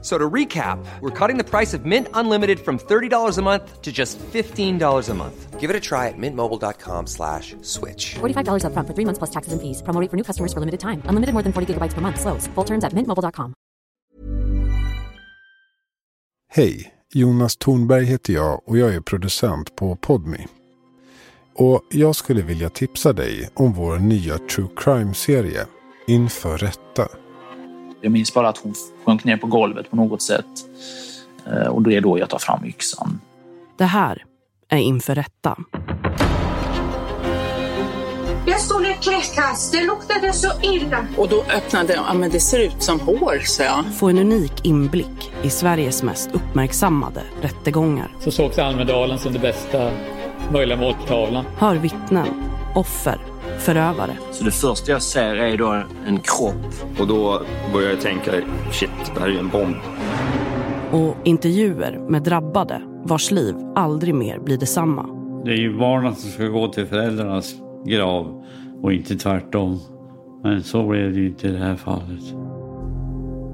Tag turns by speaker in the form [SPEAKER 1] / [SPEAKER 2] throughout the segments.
[SPEAKER 1] So to recap, we're cutting the price of Mint Unlimited from $30 a month to just $15 a month. Give it a try at mintmobile.com slash switch.
[SPEAKER 2] $45 upfront for three months plus taxes and fees. Promo rate for new customers for limited time. Unlimited more than 40 gigabytes per month. Slows. Full terms at mintmobile.com.
[SPEAKER 3] Hej, Jonas Thornberg heter jag och jag är producent på Podmi. Och jag skulle vilja tipsa dig om vår nya true crime-serie Inför rätta.
[SPEAKER 4] Jag minns bara att hon sjönk ner på golvet på något sätt. Eh, och det är då jag tar fram yxan.
[SPEAKER 5] Det här är Inför rätta.
[SPEAKER 6] Jag stod i trädkast. Det luktade så illa.
[SPEAKER 7] Och då öppnade jag. Ja, men det ser ut som hår, så jag.
[SPEAKER 5] Få en unik inblick i Sveriges mest uppmärksammade rättegångar.
[SPEAKER 8] Så sågs Almedalen som det bästa möjliga måltavlan.
[SPEAKER 5] Hör vittnen, offer, förövare.
[SPEAKER 9] Så det första jag ser är då en kropp.
[SPEAKER 10] Och då börjar jag tänka, shit, det här är ju en bomb.
[SPEAKER 5] Och intervjuer med drabbade vars liv aldrig mer blir detsamma.
[SPEAKER 8] Det är ju barnen som ska gå till föräldrarnas grav och inte tvärtom. Men så blev det ju inte i det här fallet.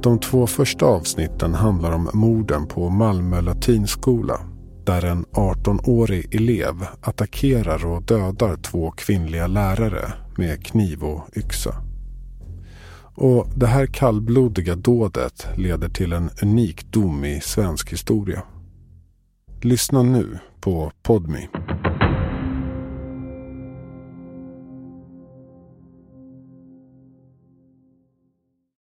[SPEAKER 3] De två första avsnitten handlar om morden på Malmö latinskola. Där en 18-årig elev attackerar och dödar två kvinnliga lärare med kniv och yxa. Och det här kallblodiga dådet leder till en unik dom i svensk historia. Lyssna nu på Podmi.